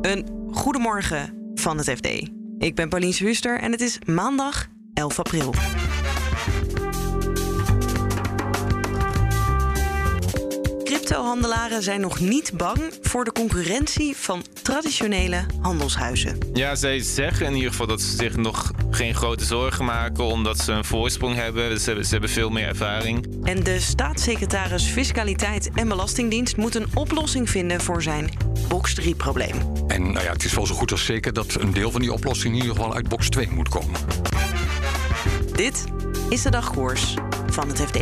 Een goedemorgen van het FD. Ik ben Pauline Huster en het is maandag 11 april. Cryptohandelaren zijn nog niet bang voor de concurrentie van traditionele handelshuizen. Ja, zij zeggen in ieder geval dat ze zich nog geen grote zorgen maken, omdat ze een voorsprong hebben. Ze hebben, ze hebben veel meer ervaring. En de staatssecretaris Fiscaliteit en Belastingdienst moet een oplossing vinden voor zijn box 3-probleem. En nou ja, het is wel zo goed als zeker dat een deel van die oplossing in ieder geval uit box 2 moet komen. Dit is de dagkoers van het FD.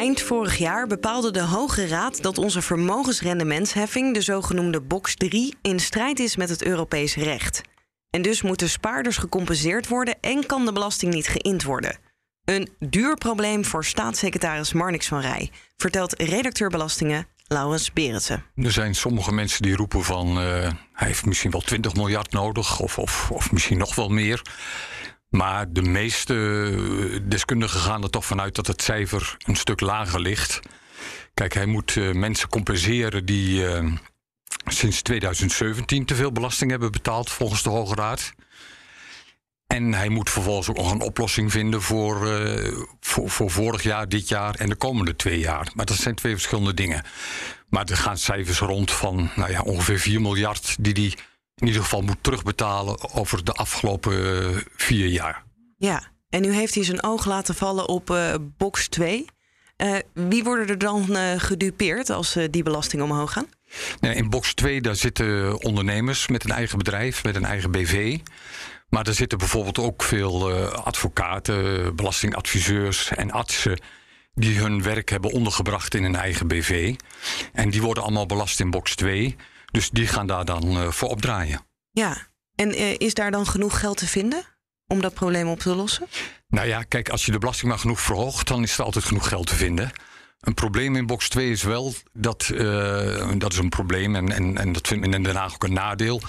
Eind vorig jaar bepaalde de Hoge Raad dat onze vermogensrendementsheffing, de zogenoemde box 3, in strijd is met het Europees recht. En dus moeten spaarders gecompenseerd worden en kan de belasting niet geïnd worden. Een duur probleem voor staatssecretaris Marnix van Rij, vertelt redacteur belastingen Laurens Berendsen. Er zijn sommige mensen die roepen van uh, hij heeft misschien wel 20 miljard nodig, of, of, of misschien nog wel meer. Maar de meeste deskundigen gaan er toch vanuit dat het cijfer een stuk lager ligt. Kijk, hij moet uh, mensen compenseren die uh, sinds 2017 te veel belasting hebben betaald, volgens de Hoge Raad. En hij moet vervolgens ook nog een oplossing vinden voor, voor, voor, vorig jaar, dit jaar en de komende twee jaar. Maar dat zijn twee verschillende dingen. Maar er gaan cijfers rond van nou ja, ongeveer 4 miljard die hij in ieder geval moet terugbetalen over de afgelopen uh, vier jaar. Ja, en nu heeft hij zijn oog laten vallen op uh, box 2. Uh, wie worden er dan gedupeerd als die belastingen omhoog gaan? Nee, in box 2 daar zitten ondernemers met een eigen bedrijf, met een eigen BV. Maar er zitten bijvoorbeeld ook veel advocaten, belastingadviseurs en artsen die hun werk hebben ondergebracht in een eigen BV. En die worden allemaal belast in box 2. Dus die gaan daar dan uh, voor opdraaien. Ja, en uh, is daar dan genoeg geld te vinden om dat probleem op te lossen? Nou ja, kijk, als je de belasting maar genoeg verhoogt, dan is er altijd genoeg geld te vinden. Een probleem in box 2 is wel dat, uh, dat is een probleem en, en, en dat vindt men in Den Haag ook een nadeel.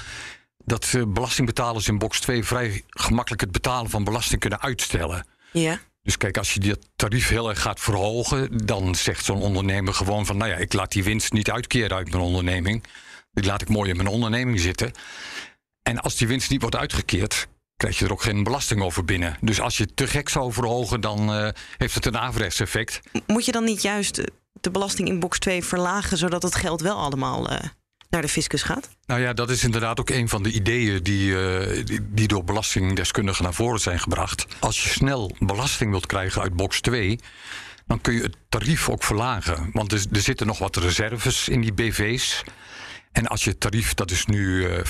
Dat belastingbetalers in box 2 vrij gemakkelijk het betalen van belasting kunnen uitstellen. Ja. Dus kijk, als je dat tarief heel erg gaat verhogen, dan zegt zo'n ondernemer gewoon van, nou ja, ik laat die winst niet uitkeren uit mijn onderneming. Die laat ik mooi in mijn onderneming zitten. En als die winst niet wordt uitgekeerd, krijg je er ook geen belasting over binnen. Dus als je te gek zou verhogen, dan uh, heeft het een averechts effect. Moet je dan niet juist de belasting in box 2 verlagen, zodat het geld wel allemaal uh, naar de fiscus gaat? Nou ja, dat is inderdaad ook een van de ideeën die, uh, die, die, door belastingdeskundigen naar voren zijn gebracht. Als je snel belasting wilt krijgen uit box 2, dan kun je het tarief ook verlagen. Want er, er zitten nog wat reserves in die BV's. En als je tarief, dat is nu uh, 25,8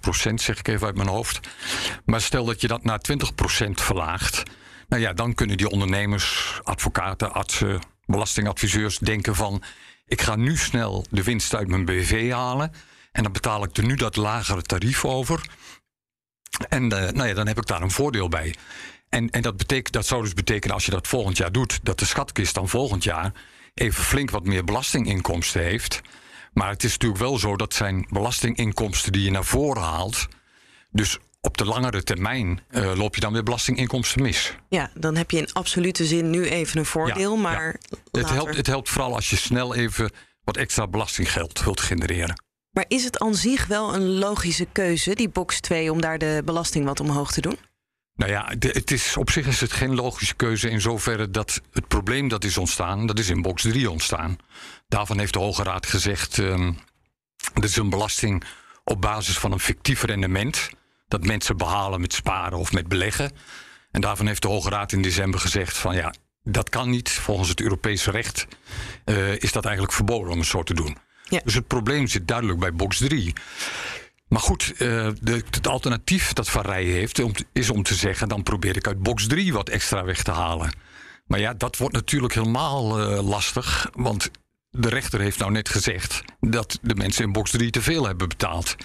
procent, zeg ik even uit mijn hoofd. Maar stel dat je dat naar 20 procent verlaagt. Nou ja, dan kunnen die ondernemers, advocaten, artsen, belastingadviseurs denken van... ik ga nu snel de winst uit mijn BV halen... en dan betaal ik er nu dat lagere tarief over. En uh, nou ja, dan heb ik daar een voordeel bij. En, en dat, betekent, dat zou dus betekenen als je dat volgend jaar doet... dat de schatkist dan volgend jaar even flink wat meer belastinginkomsten heeft... Maar het is natuurlijk wel zo dat zijn belastinginkomsten die je naar voren haalt. Dus op de langere termijn uh, loop je dan weer belastinginkomsten mis. Ja, dan heb je in absolute zin nu even een voordeel. Ja, maar ja. Het, helpt, het helpt vooral als je snel even wat extra belastinggeld wilt genereren. Maar is het aan zich wel een logische keuze, die box 2, om daar de belasting wat omhoog te doen? Nou ja, het is, op zich is het geen logische keuze in zoverre dat het probleem dat is ontstaan, dat is in box 3 ontstaan. Daarvan heeft de Hoge Raad gezegd, um, dat is een belasting op basis van een fictief rendement dat mensen behalen met sparen of met beleggen. En daarvan heeft de Hoge Raad in december gezegd van ja, dat kan niet. Volgens het Europese recht uh, is dat eigenlijk verboden om het zo te doen. Ja. Dus het probleem zit duidelijk bij box 3. Maar goed, uh, de, het alternatief dat Van Rij heeft om, is om te zeggen... dan probeer ik uit box 3 wat extra weg te halen. Maar ja, dat wordt natuurlijk helemaal uh, lastig. Want de rechter heeft nou net gezegd... dat de mensen in box 3 te veel hebben betaald.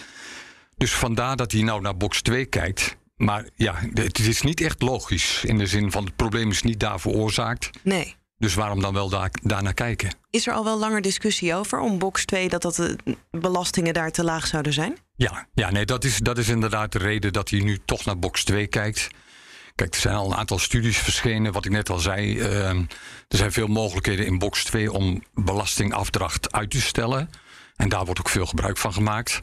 Dus vandaar dat hij nou naar box 2 kijkt. Maar ja, het is niet echt logisch. In de zin van het probleem is niet daar veroorzaakt. Nee. Dus waarom dan wel daar, daar naar kijken? Is er al wel langer discussie over om box 2 dat, dat de belastingen daar te laag zouden zijn? Ja, ja nee, dat, is, dat is inderdaad de reden dat hij nu toch naar box 2 kijkt. Kijk, er zijn al een aantal studies verschenen, wat ik net al zei. Uh, er zijn veel mogelijkheden in box 2 om belastingafdracht uit te stellen. En daar wordt ook veel gebruik van gemaakt.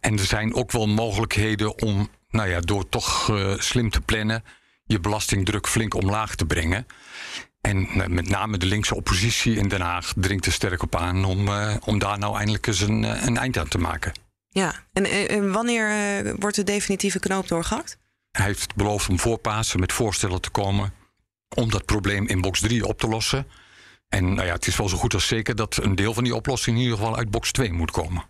En er zijn ook wel mogelijkheden om, nou ja, door toch uh, slim te plannen, je belastingdruk flink omlaag te brengen. En uh, met name de linkse oppositie in Den Haag dringt er sterk op aan om, uh, om daar nou eindelijk eens een, een eind aan te maken. Ja, en, en wanneer wordt de definitieve knoop doorgehakt? Hij heeft beloofd om voor Pasen met voorstellen te komen om dat probleem in box 3 op te lossen. En nou ja, het is wel zo goed als zeker dat een deel van die oplossing in ieder geval uit box 2 moet komen.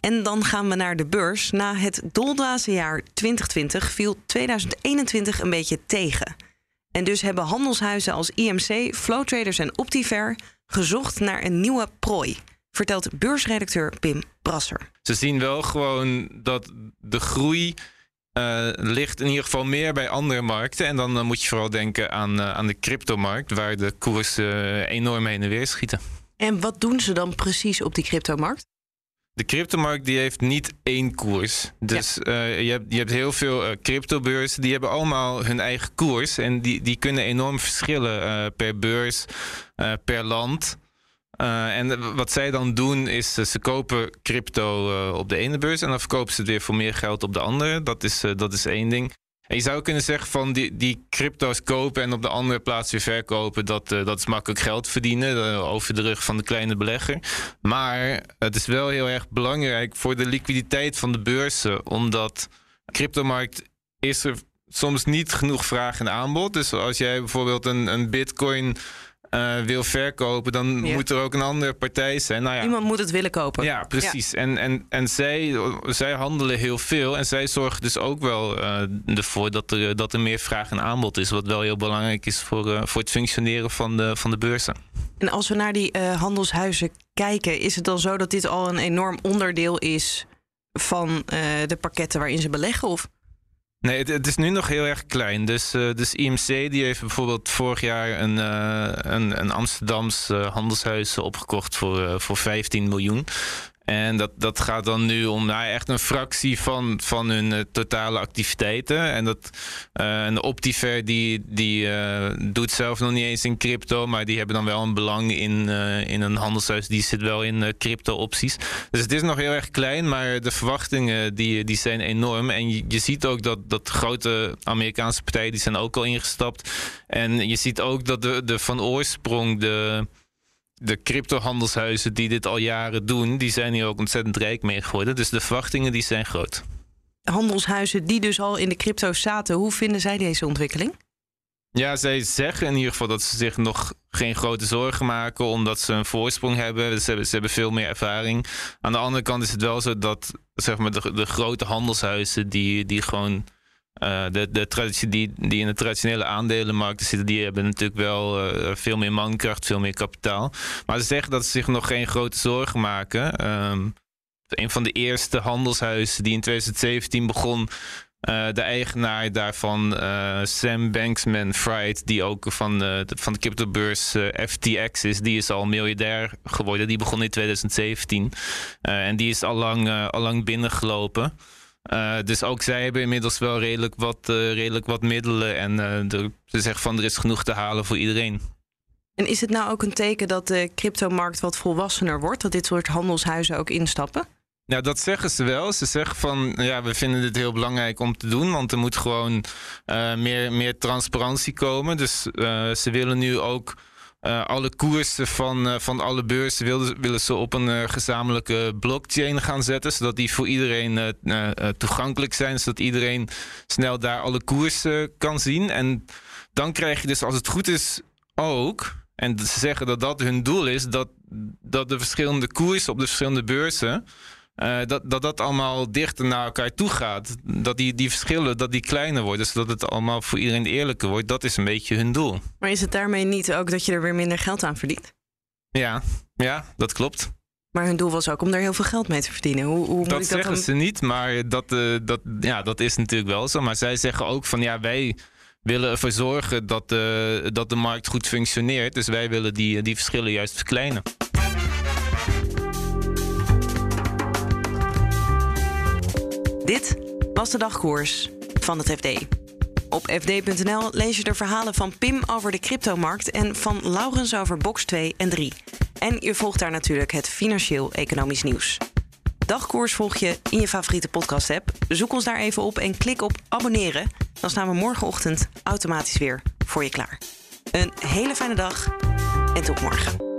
En dan gaan we naar de beurs. Na het doldwaze jaar 2020 viel 2021 een beetje tegen. En dus hebben handelshuizen als IMC, Flow Traders en Optiver gezocht naar een nieuwe prooi. Vertelt beursredacteur Pim Brasser. Ze zien wel gewoon dat de groei uh, ligt in ieder geval meer bij andere markten. En dan uh, moet je vooral denken aan, uh, aan de cryptomarkt, waar de koersen enorm heen en weer schieten. En wat doen ze dan precies op die cryptomarkt? De cryptomarkt die heeft niet één koers. Dus ja. je, hebt, je hebt heel veel cryptobeurzen, die hebben allemaal hun eigen koers. En die, die kunnen enorm verschillen per beurs, per land. Uh, en wat zij dan doen is uh, ze kopen crypto uh, op de ene beurs en dan verkopen ze het weer voor meer geld op de andere. Dat is, dat is één ding. En je zou kunnen zeggen van die, die crypto's kopen en op de andere plaats weer verkopen, dat, dat is makkelijk geld verdienen over de rug van de kleine belegger. Maar het is wel heel erg belangrijk voor de liquiditeit van de beurzen, omdat cryptomarkt is er soms niet genoeg vraag en aanbod. Dus als jij bijvoorbeeld een, een bitcoin uh, wil verkopen, dan ja. moet er ook een andere partij zijn. Nou ja, Iemand moet het willen kopen. Ja, precies. Ja. En, en, en zij, zij handelen heel veel. En zij zorgen dus ook wel uh, ervoor dat er, dat er meer vraag en aanbod is. Wat wel heel belangrijk is voor, uh, voor het functioneren van de, van de beurzen. En als we naar die handelshuizen kijken, is het dan zo dat dit al een enorm onderdeel is van de pakketten waarin ze beleggen? Of? Nee, het, is nu nog heel erg klein. Dus, uh, dus IMC die heeft bijvoorbeeld vorig jaar een, uh, een, een Amsterdams uh, handelshuis opgekocht voor, voor 15 miljoen. En dat, dat gaat dan nu om nou, echt een fractie van, van hun uh, totale activiteiten. En, dat, uh, en de Optiver die, die uh, doet zelf nog niet eens in crypto, maar die hebben dan wel een belang in, in een handelshuis. Die zit wel in crypto opties. Dus het is nog heel erg klein, maar de verwachtingen die, die zijn enorm. En je, je ziet ook dat, dat grote Amerikaanse partijen die zijn ook al ingestapt. En je ziet ook dat de, de van oorsprong de de cryptohandelshuizen die dit al jaren doen, die zijn hier ook ontzettend rijk mee geworden. Dus de verwachtingen die zijn groot. Handelshuizen die dus al in de crypto zaten, hoe vinden zij deze ontwikkeling? Ja, zij zeggen in ieder geval dat ze zich nog geen grote zorgen maken, omdat ze een voorsprong hebben. Ze hebben, ze hebben veel meer ervaring. Aan de andere kant is het wel zo dat zeg maar, de, de grote handelshuizen, die, die gewoon uh, de, de traditie die, die in de traditionele aandelenmarkten zitten, die hebben natuurlijk wel uh, veel meer mankracht, veel meer kapitaal. Maar ze zeggen dat ze zich nog geen grote zorgen maken. Um, een van de eerste handelshuizen die in 2017 begon, uh, de eigenaar daarvan, Sam Banksman Fried, die ook van, de, van de cryptobeurs FTX is, die is al miljardair geworden. Die begon in 2017 en die is al lang, al lang binnengelopen. Uh, dus ook zij hebben inmiddels wel redelijk wat, uh, redelijk wat middelen. En uh, de, ze zeggen van er is genoeg te halen voor iedereen. En is het nou ook een teken dat de cryptomarkt wat volwassener wordt? Dat dit soort handelshuizen ook instappen? Nou, dat zeggen ze wel. Ze zeggen van ja, we vinden dit heel belangrijk om te doen. Want er moet gewoon meer, meer transparantie komen. Dus ze willen nu ook uh, alle koersen van, uh, van alle beurzen willen, willen ze op een uh, gezamenlijke blockchain gaan zetten. Zodat die voor iedereen toegankelijk zijn. Zodat iedereen snel daar alle koersen kan zien. En dan krijg je dus als het goed is ook. En ze zeggen dat dat hun doel is. Dat, dat de verschillende koersen op de verschillende beurzen. Uh, dat, dat dat allemaal dichter naar elkaar toe gaat. Dat die, die verschillen dat die kleiner worden, zodat het allemaal voor iedereen eerlijker wordt. Dat is een beetje hun doel. Maar is het daarmee niet ook dat je er weer minder geld aan verdient? Ja, ja dat klopt. Maar hun doel was ook om daar heel veel geld mee te verdienen. Hoe, hoe dat, moet dat zeggen dan... ze niet, maar dat, uh, dat, ja, dat is natuurlijk wel zo. Maar zij zeggen ook van ja, wij willen ervoor zorgen dat, uh, dat de markt goed functioneert. Dus wij willen die, die verschillen juist verkleinen. Dit was de dagkoers van het FD. Op fd.nl lees je de verhalen van Pim over de cryptomarkt en van Laurens over box 2 en 3. En je volgt daar natuurlijk het financieel-economisch nieuws. Dagkoers volg je in je favoriete podcast-app. Zoek ons daar even op en klik op abonneren. Dan staan we morgenochtend automatisch weer voor je klaar. Een hele fijne dag en tot morgen.